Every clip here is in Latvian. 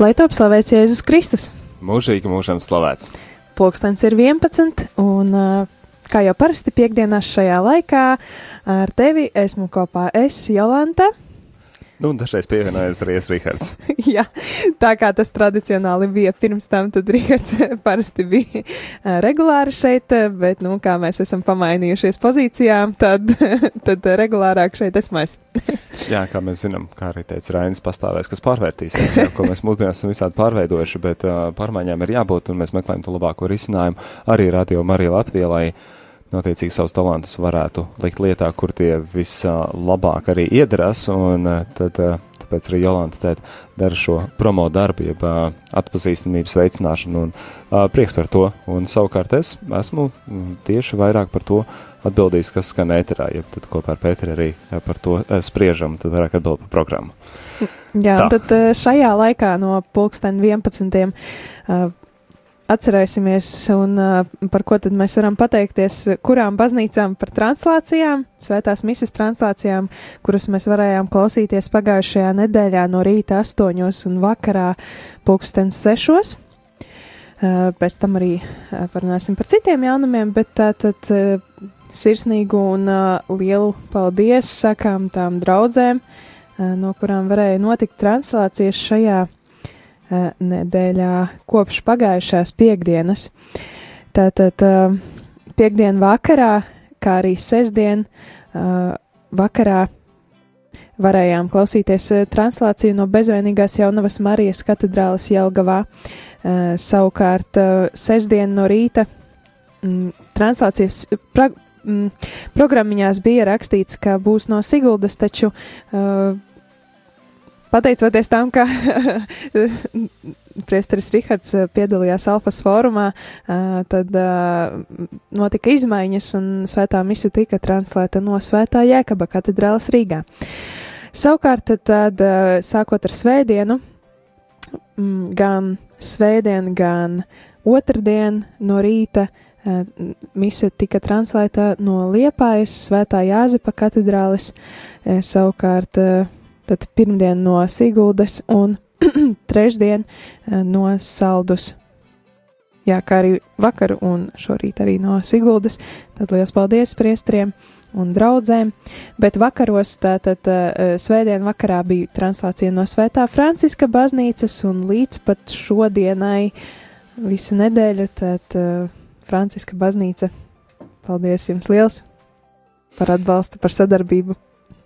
Lai top slavēts Jēzus Kristus! Mūžīgi mūžam slavēts! Pulkstens ir 11, un kā jau parasti piekdienās šajā laikā, ar tevi esmu kopā es, Jolanta. Nu, dažreiz pievienojas arī Rīgards. Jā, tā kā tas tradicionāli bija pirms tam, tad Rīgards parasti bija regulāri šeit, bet, nu, kā mēs esam pamainījušies pozīcijām, tad, tad regulārāk šeit esmu es. Jā, kā mēs zinām, kā arī teica Rainis, pastāvēs, kas pārvērtīsies, jā, ko mēs mūsdienās esam visādi pārveidojuši, bet uh, pārmaiņām ir jābūt, un mēs meklējam to labāko risinājumu arī Radio Marija Latvijā, lai notiecīgi savus talantus varētu likt lietā, kur tie vislabāk arī iedarās, un tad, tāpēc arī Jolanta tēt dara šo promo darbu, jeb atpazīstamības veicināšanu, un prieks par to, un savukārt es esmu tieši vairāk par to atbildījis, kas skan ēterā, jeb tad kopā ar Pēteri arī par to spriežam, tad vairāk atbild par programmu. Jā, Tā. tad šajā laikā no pulksten 11 atcerēsimies, un par ko tad mēs varam pateikties, kurām baznīcām par translācijām, svētās misijas translācijām, kuras mēs varējām klausīties pagājušajā nedēļā no rīta astoņos un vakarā pulkstens sešos. Pēc tam arī parunāsim par citiem jaunumiem, bet tātad sirsnīgu un lielu paldies sakām tām draudzēm, no kurām varēja notikt translācijas šajā Eh, nedēļā kopš pagājušās piekdienas. Tātad eh, piekdien vakarā, kā arī sestdien eh, vakarā varējām klausīties translāciju no bezvainīgās jaunavas Marijas katedrāles Jelgavā. Savukārt sestdien no rīta mm, translācijas pra, mm, programmiņās bija rakstīts, ka būs no Siguldas, taču uh, pateicoties tam, ka Priesteris Rihards eh, piedalījās Alfas fórumā, eh, tad eh, notika izmaiņas un svētā misija tika translēta no Svētā Jēkaba katedrālas Rīgā. Savukārt, tad sākot ar svētdienu, mm, gan svētdien, gan otrdien no rīta mise tika translēta no Liepājas Svētā Jāzipa katedrālis, savukārt tad pirmdien no Siguldas un trešdien eh, no Saldus. Jā, kā arī vakar un šorīt arī no Siguldas. Tad liels paldies priestriem un draudzēm. Bet vakaros, tātad uh, svētdien vakarā bija translācija no Svētā Franciska baznīcas un līdz pat šodienai visu nedēļu, tad uh, Franciska baznīca. Paldies jums liels par atbalstu, par sadarbību!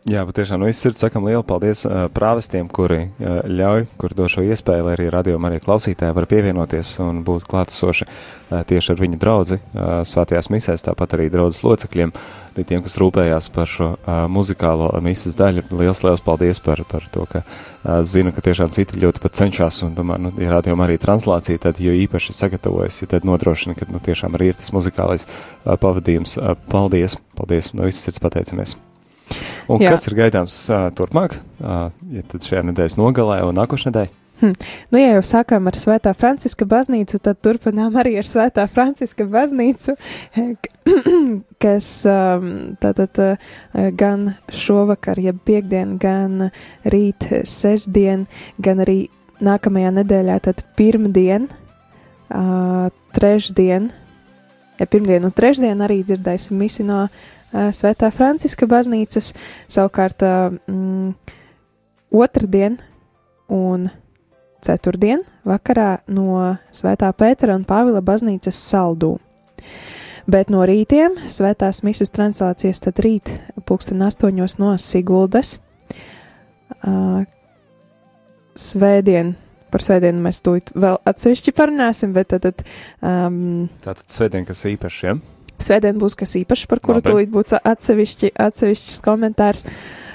Jā, patiešām no nu, sirds sakam lielu paldies uh, prāvestiem, kuri uh, ļauj, kur do šo iespēju, lai arī radio arī klausītāji var pievienoties un būt klātesoši uh, tieši ar viņu draudzi uh, svētajās misēs, tāpat arī draudzes locekļiem, arī tiem, kas rūpējās par šo uh, muzikālo misas daļu. Liels, liels paldies par, par to, ka uh, zinu, ka tiešām citi ļoti pat cenšas un domāju, nu, ja radio arī translācija, tad jo īpaši sagatavojas, ja tad nodrošina, ka nu, tiešām arī ir tas muzikālais uh, pavadījums. Uh, paldies, paldies, no visas sirds pateicamies! Un Jā. kas ir gaidāms uh, turpmāk, uh, ja tad šajā nedēļas nogalē un nākošajā nedēļā? Hm. Nu, ja jau sākām ar Svētā Franciska baznīcu, tad turpinām arī ar Svētā Franciska baznīcu, kas tātad gan šovakar, jeb piekdien, gan rīt sestdien, gan arī nākamajā nedēļā, tad pirmdien, trešdien, ja pirmdien un trešdien arī dzirdēsim misi no Svētā Franciska baznīcas, savukārt mm, otrdien un ceturtdien vakarā no Svētā Pētera un Pāvila baznīcas saldū. Bet no rītiem svētās misijas translācijas tad rīt pulksten astoņos no Siguldas. Uh, svētdien, par svētdienu mēs tūlīt vēl atsevišķi parunāsim, bet tad... tad um, Tātad svētdien, kas īpašiem? Ja? Svētdien būs kas īpašs, par kuru tūlīt būs atsevišķi, atsevišķs komentārs.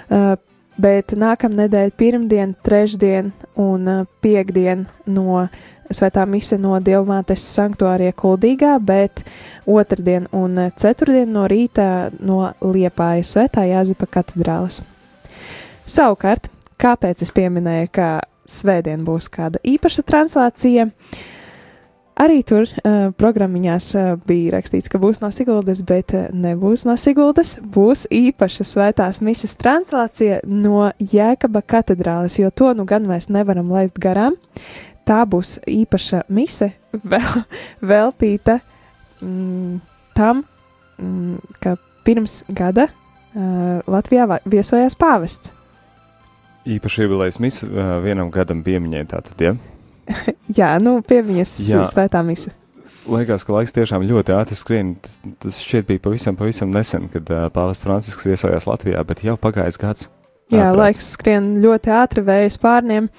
Uh, bet nākamnedēļ, pirmdien, trešdien un uh, piekdien no Svētā mise no Dievmātes sanktuārija Kuldīgā, bet otrdien un ceturtdien no rīta no Liepājas Svētā Jāzipa katedrāles. Savukārt, kāpēc es pieminēju, ka svētdien būs kāda īpaša translācija? Arī tur uh, programmiņās uh, bija rakstīts, ka būs no Siguldas, bet uh, nebūs no Siguldas. Būs īpaša svētās misijas translācija no Jēkaba katedrāles, jo to nu gan mēs nevaram laist garām. Tā būs īpaša mise vēl, veltīta mm, tam, mm, ka pirms gada uh, Latvijā viesojās pāvests. Īpaši jubilejas mise uh, vienam gadam piemiņai tātad, ja? Jā, nu, piemiņas Jā. svētā mise. Liekas, ka laiks tiešām ļoti ātri skrien. Tas, tas šķiet bija pavisam, pavisam nesen, kad uh, Pāvests Francisks viesojās Latvijā, bet jau pagājis gads. Jā, Ātrāts. laiks skrien ļoti ātri vējas pārniem,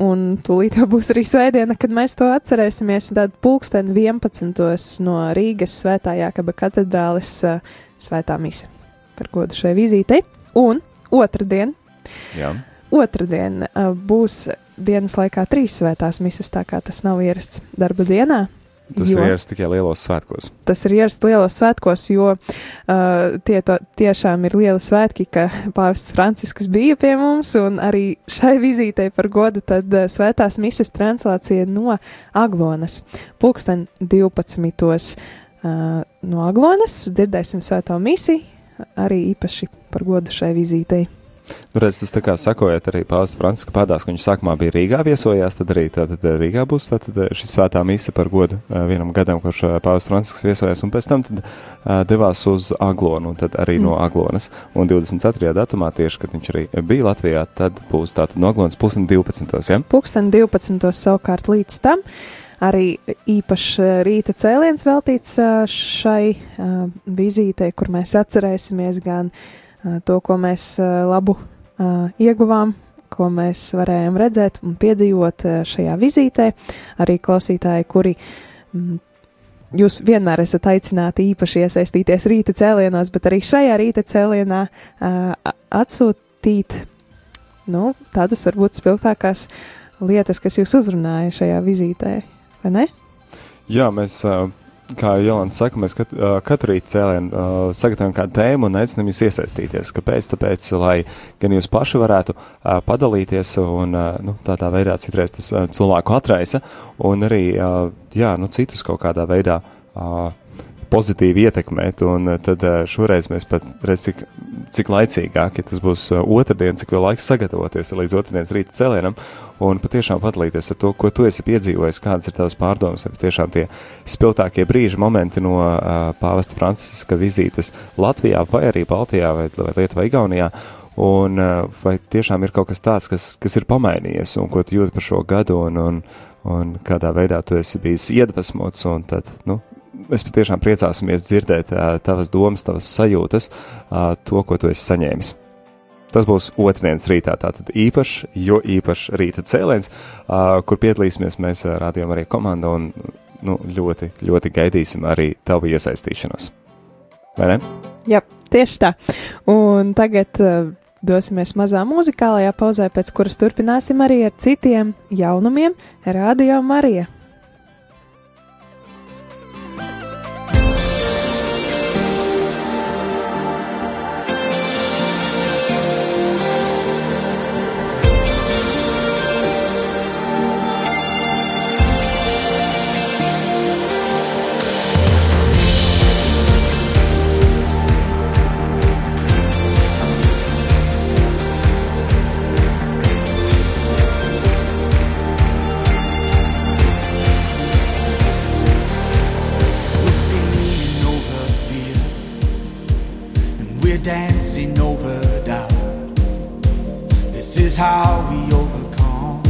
un tūlīt jau būs arī svētdiena, kad mēs to atcerēsimies. Tad pulksten 11. no Rīgas svētā Jākaba katedrālis svētā mise par godu šai vizītei. Un otrdien, Jā. Otrdien uh, būs dienas laikā trīs svētās misas, tā kā tas nav ierasts darba dienā. Tas jo, ir ierasts tikai lielos svētkos. Tas ir ierasts lielos svētkos, jo uh, tie to, tiešām ir lieli svētki, ka Pāvests Francisks bija pie mums, un arī šai vizītei par godu tad uh, svētās misas translācija no Aglonas. Pulksten 12. Uh, no Aglonas dzirdēsim svēto misiju, arī īpaši par godu šai vizītei. Nu, redz, tas tā kā sakojot arī Pāvils Franciska pādās, ka viņš sākumā bija Rīgā viesojās, tad arī tātad eh, Rīgā būs tātad eh, šis svētā mise par godu uh, vienam gadam, kurš Pāvils Francisks viesojās, un pēc tam tad devās uz Aglonu, un tad arī mm. no Aglonas. Un 24. datumā tieši, kad viņš arī bija Latvijā, tad būs tātad no Aglonas pusdien 12. Ja? Pulksten 12. savukārt līdz tam arī īpašs rīta cēliens veltīts šai vizītei, kur mēs atcerēsimies gan uh, to, ko mēs labu ieguvām, ko mēs varējām redzēt un piedzīvot šajā vizītē. Arī klausītāji, kuri mm, jūs vienmēr esat aicināti īpaši iesaistīties rīta cēlienos, bet arī šajā rīta cēlienā atsūtīt nu, tādas varbūt spilgtākās lietas, kas jūs uzrunāja šajā vizītē, vai ne? Jā, mēs uh, kā Jolanta saka, mēs kat, katru rītu cēlienu uh, sagatavojam kādu tēmu un aicinām jūs iesaistīties. Kāpēc? Tāpēc, lai gan jūs paši varētu uh, padalīties un uh, nu, tādā veidā citreiz tas cilvēku atraisa un arī, jā, nu, citus kaut kādā veidā pozitīvi ietekmēt, un tad šoreiz mēs pat redzam, cik, cik laicīgāk, ja tas būs otrdien, cik vēl laiks sagatavoties līdz otrdienas rīta cēlienam, un patiešām padalīties ar to, ko tu esi piedzīvojis, kādas ir tavas pārdomas, vai tiešām tie spilgtākie brīži, momenti no uh, pāvesta Franciska vizītes Latvijā, vai arī Baltijā, vai, vai Lietuvā, Igaunijā, un uh, vai tiešām ir kaut kas tāds, kas, kas ir pamainījies, un ko tu jūti par šo gadu, un, un, un kādā veidā tu esi bijis iedvesmots, un tad, nu, mēs patiešām priecāsimies dzirdēt tavas domas, tavas sajūtas, to, ko tu esi saņēmis. Tas būs otrdienas rītā, tātad īpašs, jo īpašs rīta cēliens, kur piedalīsimies mēs rādījām arī komanda un nu, ļoti, ļoti gaidīsim arī tavu iesaistīšanos. Vai ne? Jā, tieši tā. Un tagad uh, dosimies mazā muzikālajā pauzē, pēc kuras turpināsim arī ar citiem jaunumiem Radio Marija. Is how we overcome.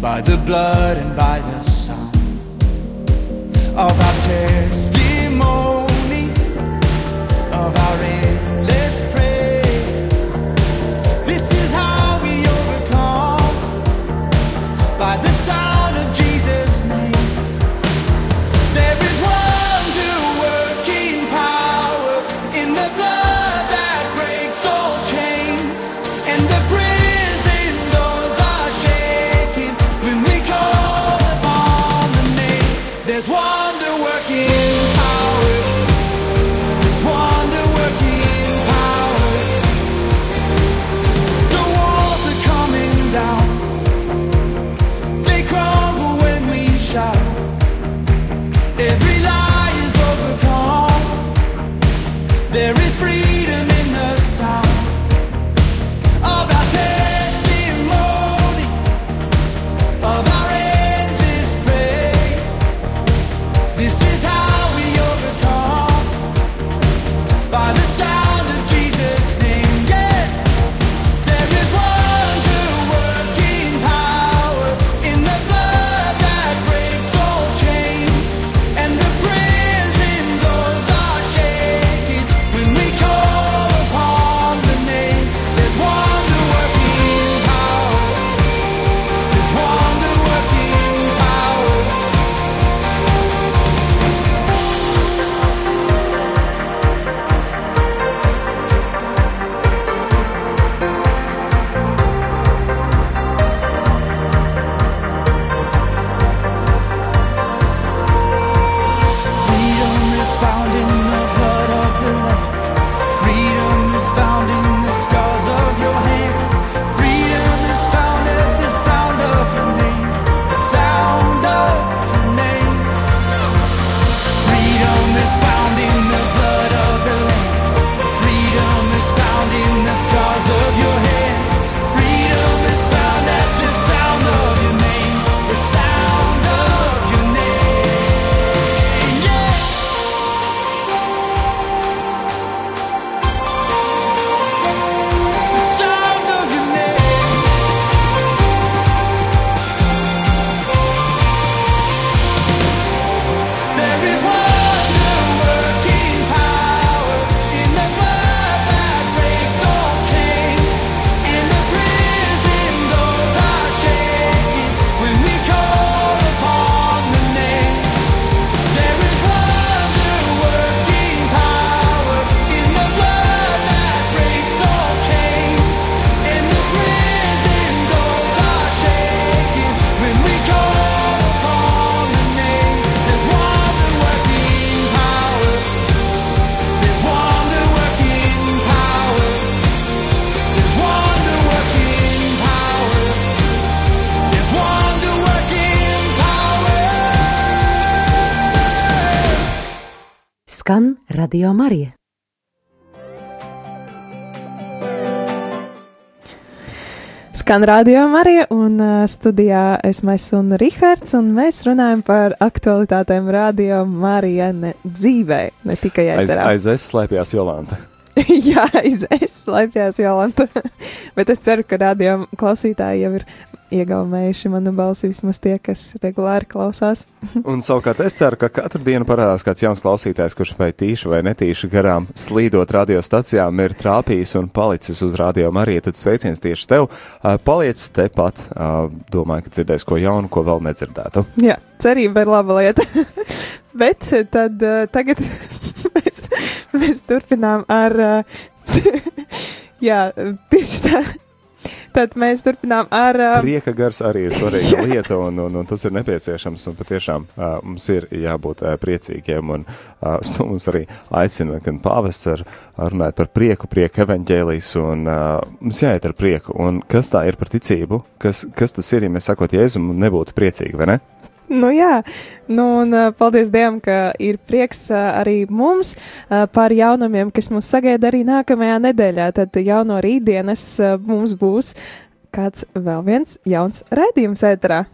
By the blood and by the Son of our testimony. Of our endless praise. This is how we overcome. By the Radio Marija. Skan rādījumā arī, un uh, studijā esmu es un Rihards, un mēs runājam par aktualitātēm rādījumā Marija ne dzīvē, ne tikai Aiz, ēterā. aiz es slēpjās Jolanta. Jā, aiz es slēpjās Jolanta, bet es ceru, ka rādījuma klausītāji jau ir iegaumējuši manu balsi vismaz tie, kas regulāri klausās. Un savukārt es ceru, ka katru dienu parādās kāds jauns klausītājs, kurš vai tīši vai netīši garām slīdot radiostacijām ir trāpījis un palicis uz radio Marija. Tad sveiciens tieši tev. Paliec tepat. Domāju, ka dzirdēs ko jaunu, ko vēl nedzirdētu. Jā, cerība ir laba lieta. Bet tad tagad mēs, mēs turpinām ar. Jā, tieši tā. Tad mēs turpinām ar. Uh, Prieka gars arī ir svarīga lieta, un, un, un tas ir nepieciešams. Un patiešām uh, mums ir jābūt uh, priecīgiem. Un uh, to mums arī aicina gan pāvests ar, ar runāt par prieku, prieku evaņģēlijas, un uh, mums jāiet ar prieku. Un kas tā ir par ticību? Kas, kas tas ir, ja mēs sakot Jēzum, nebūtu priecīgi, vai ne? Nu jā, nu un paldies Dievam, ka ir prieks arī mums par jaunumiem, kas mūs sagaida arī nākamajā nedēļā. Tad jau no rītdienas mums būs kāds vēl viens jauns raidījums ēterā.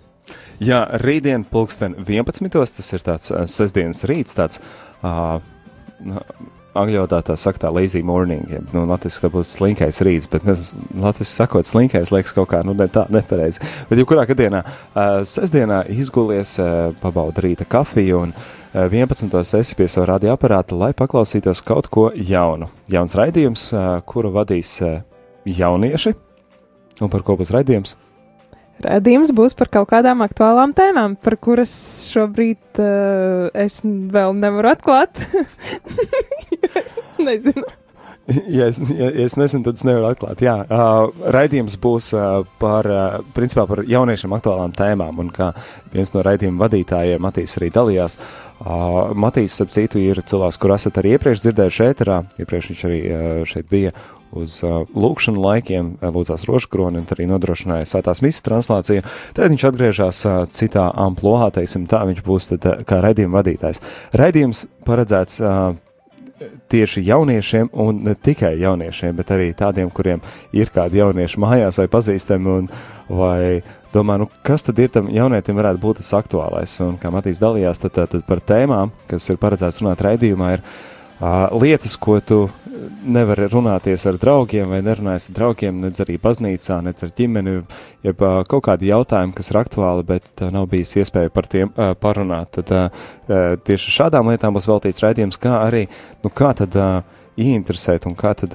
Jā, rītdien pulksten 11. Tas ir tāds sestdienas rīts, tāds. Uh, Angļu valodā tā saka, tā lazy morning, ja, nu, latviešu tā būtu slinkais rīts, bet latviešu sakot, slinkais liekas kaut kā, nu, ne tā, nepareizi. Bet, jebkurā gadījumā, uh, sestdienā izgulies, uh, pabauda rīta kafiju un uh, 11. esi pie sava radioaparāta, lai paklausītos kaut ko jaunu. Jauns raidījums, uh, kuru vadīs uh, jaunieši, un par ko būs raidījums? Radījums būs par kaut kādām aktuālām tēmām, par kuras šobrīd uh, es vēl nevaru atklāt. es nezinu. Ja es, ja, ja es nezinu, tad es nevaru atklāt. Jā, uh, raidījums būs uh, par, uh, principā par jauniešiem aktuālām tēmām, un kā viens no raidījuma vadītājiem, Matīs, arī dalījās. Uh, Matīs, starp citu, ir cilvēks, kur esat arī iepriekš dzirdējuši ēterā, iepriekš viņš arī uh, šeit bija uz uh, lūkšanu laikiem, uh, lūdzās rožkroni un arī nodrošināja svētās misijas translāciju. Tad viņš atgriežas uh, citā amploā, teiksim tā, viņš būs tad, uh, kā raidījuma vadītājs. Raidījums paredzēts uh, tieši jauniešiem, un ne tikai jauniešiem, bet arī tādiem, kuriem ir kādi jaunieši mājās vai pazīstami, un vai domā, nu, kas tad ir tam jaunietim varētu būt tas aktuālais, un kā Matīs dalījās, tad, tad par tēmām, kas ir paredzēts runāt raidījumā, ir uh, lietas, ko tu nevari runāties ar draugiem vai nerunājas ar draugiem, nedz arī baznīcā, nedz ar ģimeni, jeb kaut kādi jautājumi, kas ir aktuāli, bet nav bijis iespēja par tiem parunāt. Tad tieši šādām lietām būs veltīts raidījums, kā arī, nu kā tad ieinteresēt un kā tad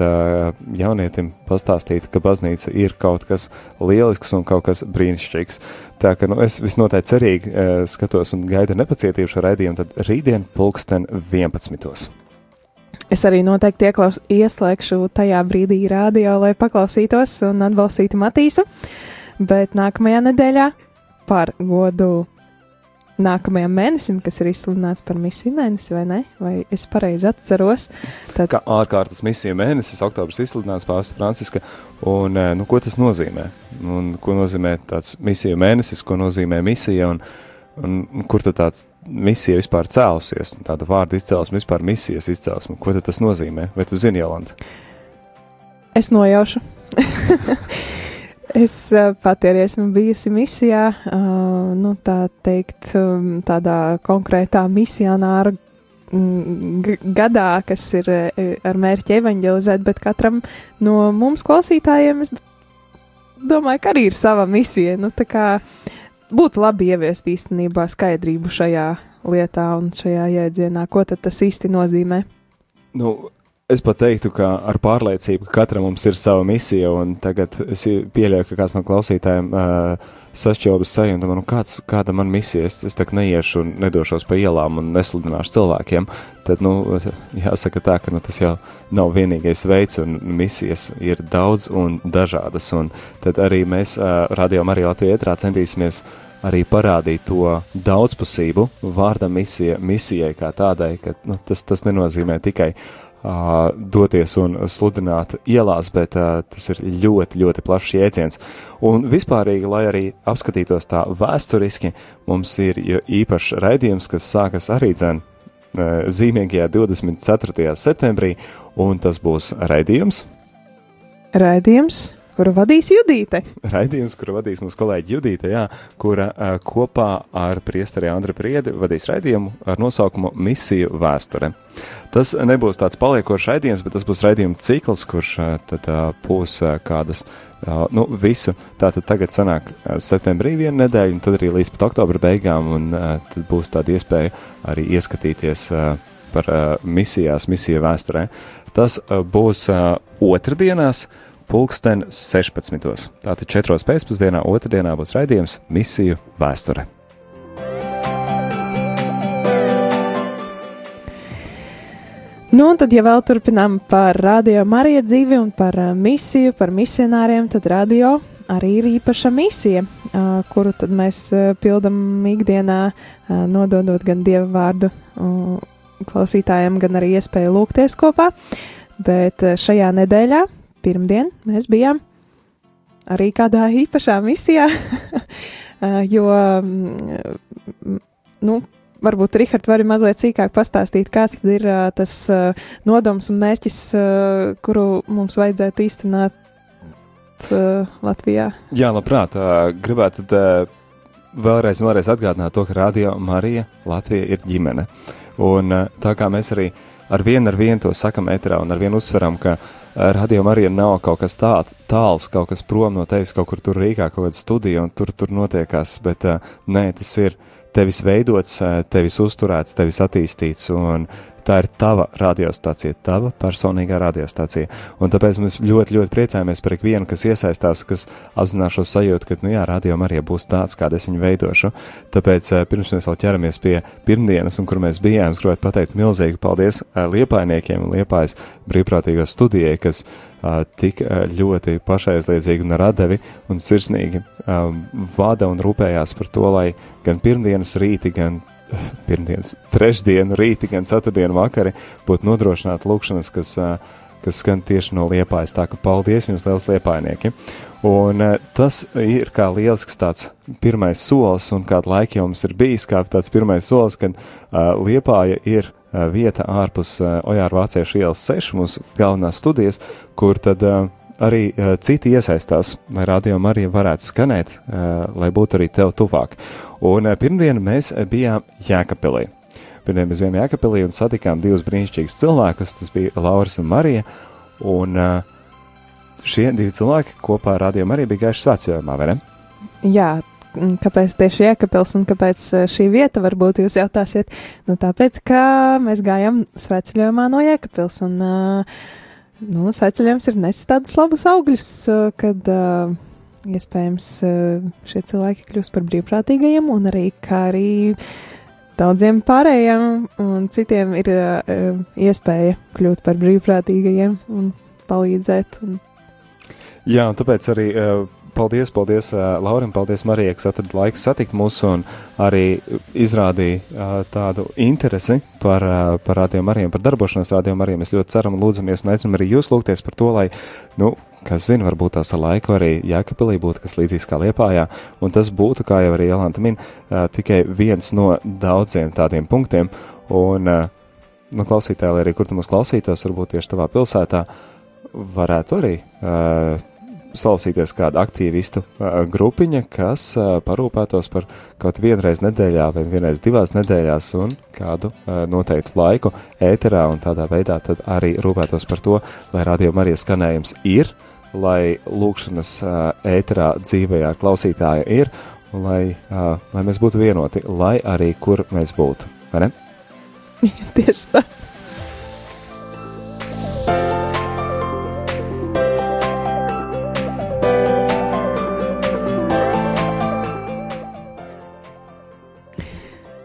jaunietim pastāstīt, ka baznīca ir kaut kas lielisks un kaut kas brīnišķīgs. Tā ka nu, es visnotaļ cerīgi skatos un gaidu nepacietību šo raidījumu, tad rītdien pulksten 11. Es arī noteikti ieklaus, ieslēgšu tajā brīdī rādio, lai paklausītos un atbalstītu Matīsu. Bet nākamajā nedēļā par godu nākamajam mēnesim, kas ir izsludināts par misiju mēnesi, vai ne? Vai es pareizi atceros? Tad... Kā ārkārtas misiju mēnesis, oktobris izsludināts Pāvils Franciska, un nu, ko tas nozīmē? Un, ko nozīmē tāds misiju mēnesis, ko nozīmē misija, un, un kur tad tāds misija vispār cēlusies, un tāda vārda izcelsme vispār misijas izcelsme, ko tad tas nozīmē? Vai tu zini, Jolanta? Es nojaušu. Es uh, pati arī esmu bijusi misijā, uh, nu, tā teikt, um, tādā konkrētā misionāra gadā, kas ir uh, ar mērķi evanģelizēt, bet katram no mums klausītājiem, es domāju, ka arī ir sava misija. Nu, tā kā būtu labi ieviest īstenībā skaidrību šajā lietā un šajā jēdzienā, ko tas īsti nozīmē. Nu, Es pat teiktu, ka ar pārliecību, ka katram mums ir sava misija, un tagad es pieļauju, ka kāds no klausītājiem uh, sašķelbas sajūta, nu kāds, kāda man misija, es, es tā neiešu un nedošos pa ielām un nesludināšu cilvēkiem, tad, nu, jāsaka tā, ka nu, tas jau nav vienīgais veids, un misijas ir daudz un dažādas, un tad arī mēs uh, Radio Marija Latvijā ietrā centīsimies arī parādīt to daudzpusību vārda misija, misijai kā tādai, ka nu, tas, tas nenozīmē tikai uh, doties un sludināt ielās, bet uh, tas ir ļoti, ļoti plašs jēdziens. Un vispārīgi, lai arī apskatītos tā vēsturiski, mums ir īpašs raidījums, kas sākas arī dzen zīmīgajā 24. septembrī, un tas būs raidījums. Raidījums kuru vadīs Judīte. Raidījums, kuru vadīs mūsu kolēģi Judīte, jā, kura uh, kopā ar priesteri Andri Priedi vadīs raidījumu ar nosaukumu Misiju vēsture. Tas nebūs tāds paliekošs raidījums, bet tas būs raidījuma cikls, kurš uh, tad uh, būs uh, kādas, nu, visu. Tātad tagad sanāk septembrī viena nedēļa, un tad arī līdz pat oktobra beigām, un tad būs tāda iespēja arī ieskatīties par misijās, misiju vēsturē. Tas būs otrdienās, uh, pulksten 16. Tātad 4. pēcpusdienā, otrdienā būs raidījums Misiju vēsture. Nu, un tad, ja vēl turpinām par radio Marija dzīvi un par uh, misiju, par misionāriem, tad radio arī ir īpaša misija, uh, kuru tad mēs uh, pildam ikdienā, nododot gan dievu vārdu klausītājiem, gan arī iespēju lūgties kopā. Bet šajā nedēļā pirmdien mēs bijām arī kādā īpašā misijā, jo, mm, nu, varbūt Rihard vari mazliet sīkāk pastāstīt, kāds tad ir tas nodoms un mērķis, kuru mums vajadzētu īstenāt Latvijā. Jā, labprāt, gribētu tad vēlreiz, vēlreiz atgādināt to, ka Radio Marija Latvija ir ģimene. Un tā kā mēs arī ar vienu ar vienu to sakam eterā un ar vienu uzsveram, ka uh, radio Marija nav kaut kas tāds tāls, kaut kas prom no tevis, kaut kur tur rīkā kaut kāda studija un tur, tur notiekās, bet nē, tas ir tevis veidots, tevis uzturēts, tevis attīstīts un tā ir tava radiostācija, tava personīgā radiostācija. Un tāpēc mēs ļoti, ļoti priecājamies par ikvienu, kas iesaistās, kas apzinās šo sajūtu, ka, nu jā, radio arī būs tāds, kāda es viņu veidošu. Tāpēc eh, pirms mēs vēl ķeramies pie pirmdienas, un kur mēs bijām, es gribētu pateikt milzīgi paldies eh, liepainiekiem un liepājas brīvprātīgo studijai, kas uh, tik ļoti pašaizliedzīgi un radevi un sirsnīgi vada un rūpējās par to, lai gan pirmdienas rīti, gan pirmdienas, trešdienu, rīti, gan ceturtdienu vakari būtu nodrošināta lūkšanas, kas, kas skan tieši no liepājas. Tā ka paldies jums, liels liepainieki! Un tas ir kā lielisks tāds pirmais solis, un kādu laiku jau mums ir bijis kā tāds pirmais solis, kad uh, liepāja ir uh, vieta ārpus uh, Ojāra Vāciešu ielas 6 mūsu galvenās studijas, kur tad uh, arī uh, citi iesaistās, lai rādījuma arī varētu skanēt, uh, lai būtu arī tev tuvāk. Un uh, pirmdien mēs bijām Jēkabelī. Pirmdien mēs bijām Jēkabelī un satikām divus brīnišķīgus cilvēkus, tas bija Lauris un Marija, un uh, šie divi cilvēki kopā ar rādījumu arī bija gaiši svētceļojumā, vai ne? Jā, kāpēc tieši Jēkabils un kāpēc šī vieta varbūt jūs jautāsiet? Nu, tāpēc, ka mēs gājām svētceļojumā no Jēkabils un uh, nu, sēceļojums ir nesis tādus labus augļus, kad uh, iespējams uh, šie cilvēki kļūst par brīvprātīgajiem, un arī kā arī daudziem pārējiem un citiem ir uh, iespēja kļūt par brīvprātīgajiem un palīdzēt. Un... Jā, un tāpēc arī uh, paldies, paldies uh, Laurim, paldies Marijai, kas atrada laiku satikt mūs un arī izrādīja uh, tādu interesi par, uh, par rādījumu Marijam, par darbošanos rādījumu Marijam. Mēs ļoti ceram un lūdzamies un aicinam arī jūs lūgties par to, lai, nu, kas zina, varbūt tās ar laiku arī Jēkabelī būtu kas līdzīgs kā Liepājā, un tas būtu, kā jau arī Jelanta min, uh, tikai viens no daudziem tādiem punktiem, un, uh, nu, klausītāji, arī kur tu mūs klausītos, varbūt tieši tavā pilsētā, varētu arī uh, salasīties kāda aktīvistu uh, grupiņa, kas uh, parūpētos par kaut vienreiz nedēļā vai vienreiz divās nedēļās un kādu uh, noteiktu laiku ēterā un tādā veidā tad arī rūpētos par to, lai radio Marijas skanējums ir, lai lūkšanas ēterā dzīvē ar klausītāju ir, lai, lai mēs būtu vienoti, lai arī kur mēs būtu, vai ne? Tieši tā.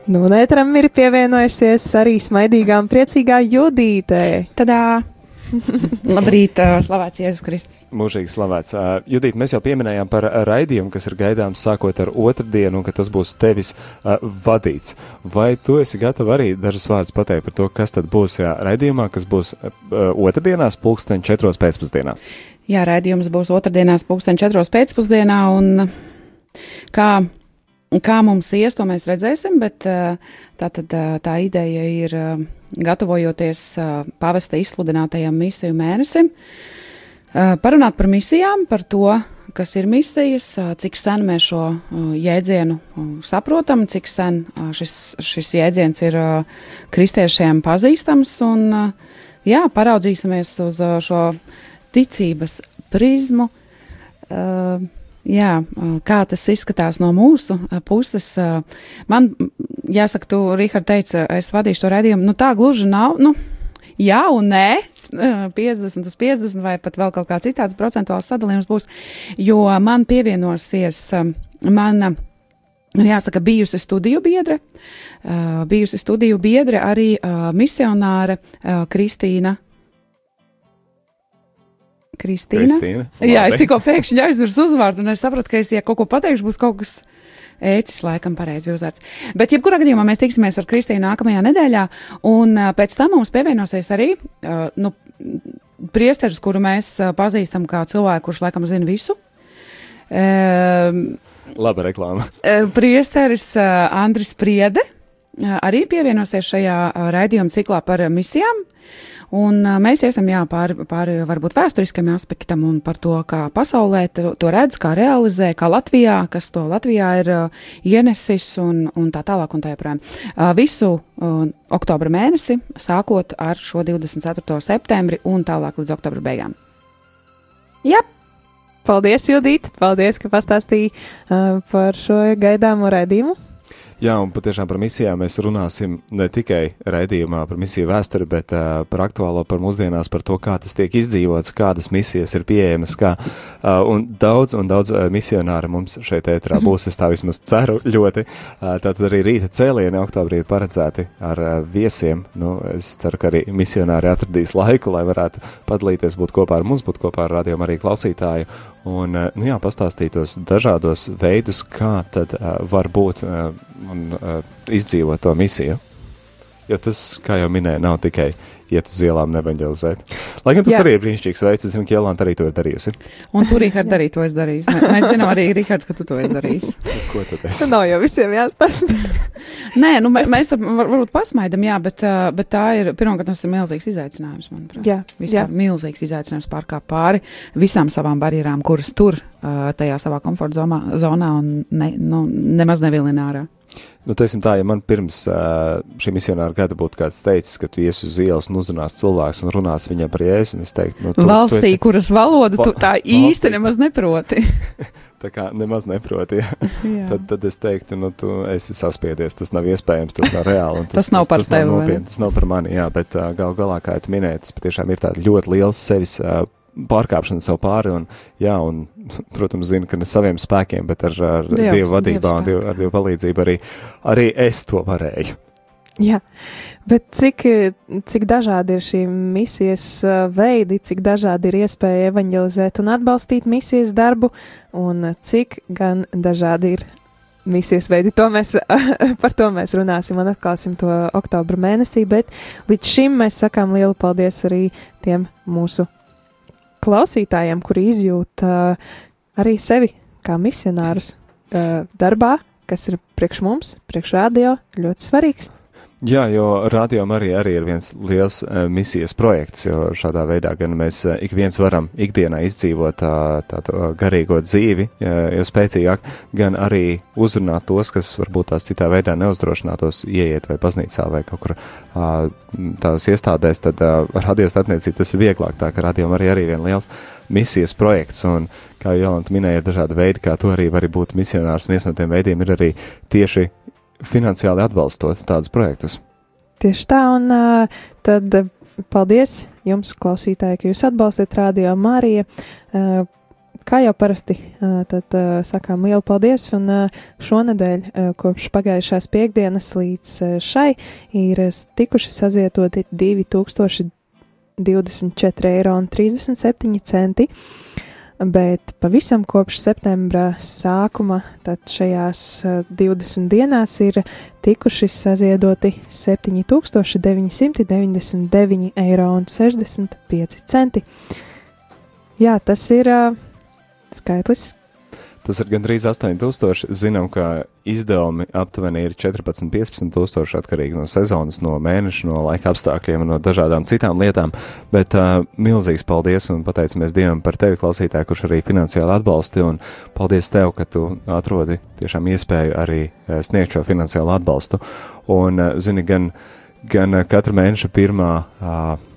Nu, Nētram ir pievienojusies arī smaidīgā un priecīgā Judīte. Tadā! Labrīt, slavēts Jēzus Kristus. Mūžīgi slavēts. Judīt, mēs jau pieminējām par raidījumu, kas ir gaidāms sākot ar otrdienu, un ka tas būs tevis vadīts. Vai tu esi gatava arī dažus vārdus pateikt par to, kas tad būs jā, raidījumā, kas būs otrdienās pulksten četros pēcpusdienā? Jā, raidījums būs otrdienās pulksten četros pēcpusdienā, un kā Kā mums ies, to mēs redzēsim, bet tā, tad, tā ideja ir gatavojoties pavesta izsludinātajam misiju mēnesim, parunāt par misijām, par to, kas ir misijas, cik sen mēs šo jēdzienu saprotam, cik sen šis, šis jēdziens ir kristiešiem pazīstams, un jā, paraudzīsimies uz šo ticības prizmu. Uh, Jā, kā tas izskatās no mūsu puses. Man, jāsaka, tu, Rihard, teici, es vadīšu to redzējumu. Nu, tā gluži nav. Nu, jā un nē. 50 uz 50 vai pat vēl kaut kā citāds procentuāls sadalījums būs, jo man pievienosies mana, nu jāsaka, bijusi studiju biedre, bijusi studiju biedre arī misionāre Kristīna Kristīna. Kristīna. Jā, es tikko pēkšņi aizmirsu uzvārdu, un es sapratu, ka es, ja kaut ko pateikšu, būs kaut kas ēcis, laikam, pareizi uzvārds. Bet, jebkurā gadījumā, mēs tiksimies ar Kristīnu nākamajā nedēļā, un uh, pēc tam mums pievienosies arī, uh, nu, priesteris, kuru mēs uh, pazīstam kā cilvēku, kurš, laikam, zina visu. Uh, Laba reklāma. Uh, priesteris uh, Andris Priede uh, arī pievienosies šajā uh, raidījuma ciklā par uh, misijām. Un mēs iesim jā, pāri, pāri varbūt vēsturiskiem aspektam un par to, kā pasaulē to, to redz, kā realizē, kā Latvijā, kas to Latvijā ir uh, ienesis un, un tā tālāk un tā joprojām. Uh, visu uh, oktobra mēnesi, sākot ar šo 24. septembri un tālāk līdz oktobra beigām. Jā. Paldies, Judīt! Paldies, ka pastāstīji uh, par šo gaidāmo raidījumu. Jā, un patiešām par misijām mēs runāsim ne tikai raidījumā par misiju vēsturi, bet uh, par aktuālo, par mūsdienās, par to, kā tas tiek izdzīvots, kādas misijas ir pieejamas, kā, uh, un daudz un daudz uh, misionāri mums šeit ētrā būs, es tā vismaz ceru ļoti. Uh, tātad arī rīta cēlieni oktobrī ir paredzēti ar uh, viesiem. Nu, es ceru, ka arī misionāri atradīs laiku, lai varētu padalīties, būt kopā ar mums, būt kopā ar rādījumu arī klausītāju un uh, nu jā, pastāstītos dažādos veidus, kā tad uh, var būt uh, un uh, izdzīvot to misiju. Jo tas, kā jau minēju, nav tikai iet uz ielām nevanģelizēt. Lai gan tas Jā. arī ir brīnišķīgs veids, es zinu, ka Jēlāna arī to ir darījusi. Un tu, Rihard, arī to esi darījis. Mēs zinām arī, Rihard, ka tu to esi darījis. Ko tad es? Tas nav jau visiem jāstāsta. Nē, nu, mēs tam var, varbūt pasmaidam, jā, bet, bet tā ir, pirmkārt, tas ir milzīgs izaicinājums, manuprāt. Jā. Vispār jā. milzīgs izaicinājums pārkāpt pāri visām savām barjerām, kuras tur tajā savā komforta zonā, un ne, nu, nemaz nevilina ārā. Nu, teiksim tā, ja man pirms šī misionāra gada būtu kāds teicis, ka tu ies uz ielas un uzrunās cilvēks un runās viņam par jēzu, un es teiktu, nu, tu, valstī, tu esi... kuras valodu tu tā valstī. īsti nemaz neproti. tā kā nemaz neproti, ja. tad, tad es teiktu, nu, tu esi saspiedies, tas nav iespējams, tas nav reāli. Tas, tas nav par tas, tevi. Tas nav nopietni, tas nav par mani, jā, bet gal galā, kā tu minēji, tas patiešām ir tāda ļoti liels sevis uh, pārkāpšana sev pāri, un, jā, un, protams, zinu, ka ne saviem spēkiem, bet ar, ar Dievs, Dievu vadībā un dievu, ar Dievu palīdzību arī, arī es to varēju. Jā, bet cik, cik dažādi ir šī misijas veidi, cik dažādi ir iespēja evanģelizēt un atbalstīt misijas darbu, un cik gan dažādi ir misijas veidi. To mēs, par to mēs runāsim un atklāsim to oktobra mēnesī, bet līdz šim mēs sakām lielu paldies arī tiem mūsu klausītājiem, kuri izjūt uh, arī sevi kā misionārus uh, darbā, kas ir priekš mums, priekš radio, ļoti svarīgs. Jā, jo rādījumam arī, arī ir viens liels uh, misijas projekts, jo šādā veidā gan mēs uh, ik viens varam ikdienā izdzīvot tā, tādu garīgo dzīvi, uh, jo spēcīgāk, gan arī uzrunāt tos, kas varbūt tās citā veidā neuzdrošinātos ieiet vai baznīcā vai kaut kur uh, tās iestādēs, tad uh, radiostатniecība tas ir vieglāk, tā ka rādījumam arī ir viens liels misijas projekts, un kā Jolanta minēja, ir dažādi veidi, kā to arī var būt misionārs, viens no tiem veidiem ir arī tieši finansiāli atbalstot tādus projektus. Tieši tā, un uh, tad paldies jums, klausītāji, ka jūs atbalstat Radio Māriju. Uh, kā jau parasti, tad sakām lielu paldies, un šonadēļ, kopš pagājušās piekdienas līdz šai, ir tikuši sazietoti 2024 eiro un 37 centi. Bet pavisam kopš septembra sākuma, tad šajās 20 dienās ir tikuši saziedoti 7999 eiro un 65 centi. Jā, tas ir uh, skaitlis. Tas ir gandrīz 8000. Zinām, ka izdevumi aptuveni ir 14-15 tūkstoši atkarīgi no sezonas, no mēneša, no laika apstākļiem no dažādām citām lietām. Bet uh, milzīgs paldies un pateicamies Dievam par tevi, klausītāji, kurš arī finansiāli atbalsti. Un paldies tev, ka tu atrodi tiešām iespēju arī uh, sniegt šo finansiālo atbalstu. Un, uh, zini, gan, gan uh, katra mēneša pirmā. Uh,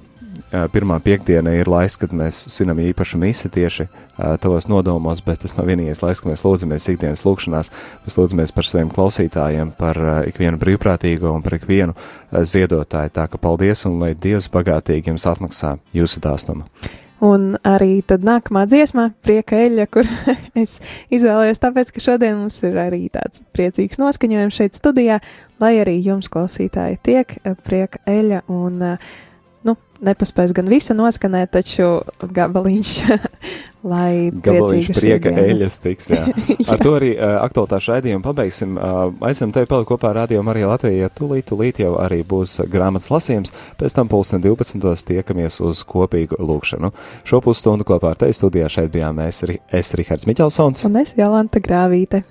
pirmā piekdiena ir laiks, kad mēs svinam īpašu misi tieši tavos nodomos, bet tas nav vienīgais laiks, kad mēs lūdzamies ikdienas lūkšanās. Mēs lūdzamies par saviem klausītājiem, par ikvienu brīvprātīgo un par ikvienu ziedotāju. Tā ka paldies un lai Dievs bagātīgi jums atmaksā jūsu dāsnumu. Un arī tad nākamā dziesma, prieka eļļa, kur es izvēlējos, tāpēc, ka šodien mums ir arī tāds priecīgs noskaņojums šeit studijā, lai arī jums klausītāji tiek prieka eļļa un uh, nepaspēs gan visu noskanēt, taču gabaliņš, lai gabaliņš prieka eļas tiks, jā. jā. Ar to arī uh, aktualitāšu raidījumu pabeigsim. Uh, aicam tevi palikt kopā ar Radio Mariju Latviju, ja tūlīt, tūlīt jau arī būs grāmatas lasījums, pēc tam pulsne 12. tiekamies uz kopīgu lūkšanu. Šo pusstundu kopā ar tevi studijā šeit bijām mēs, es Rihards Miķelsons. Un es Jolanta Grāvīte.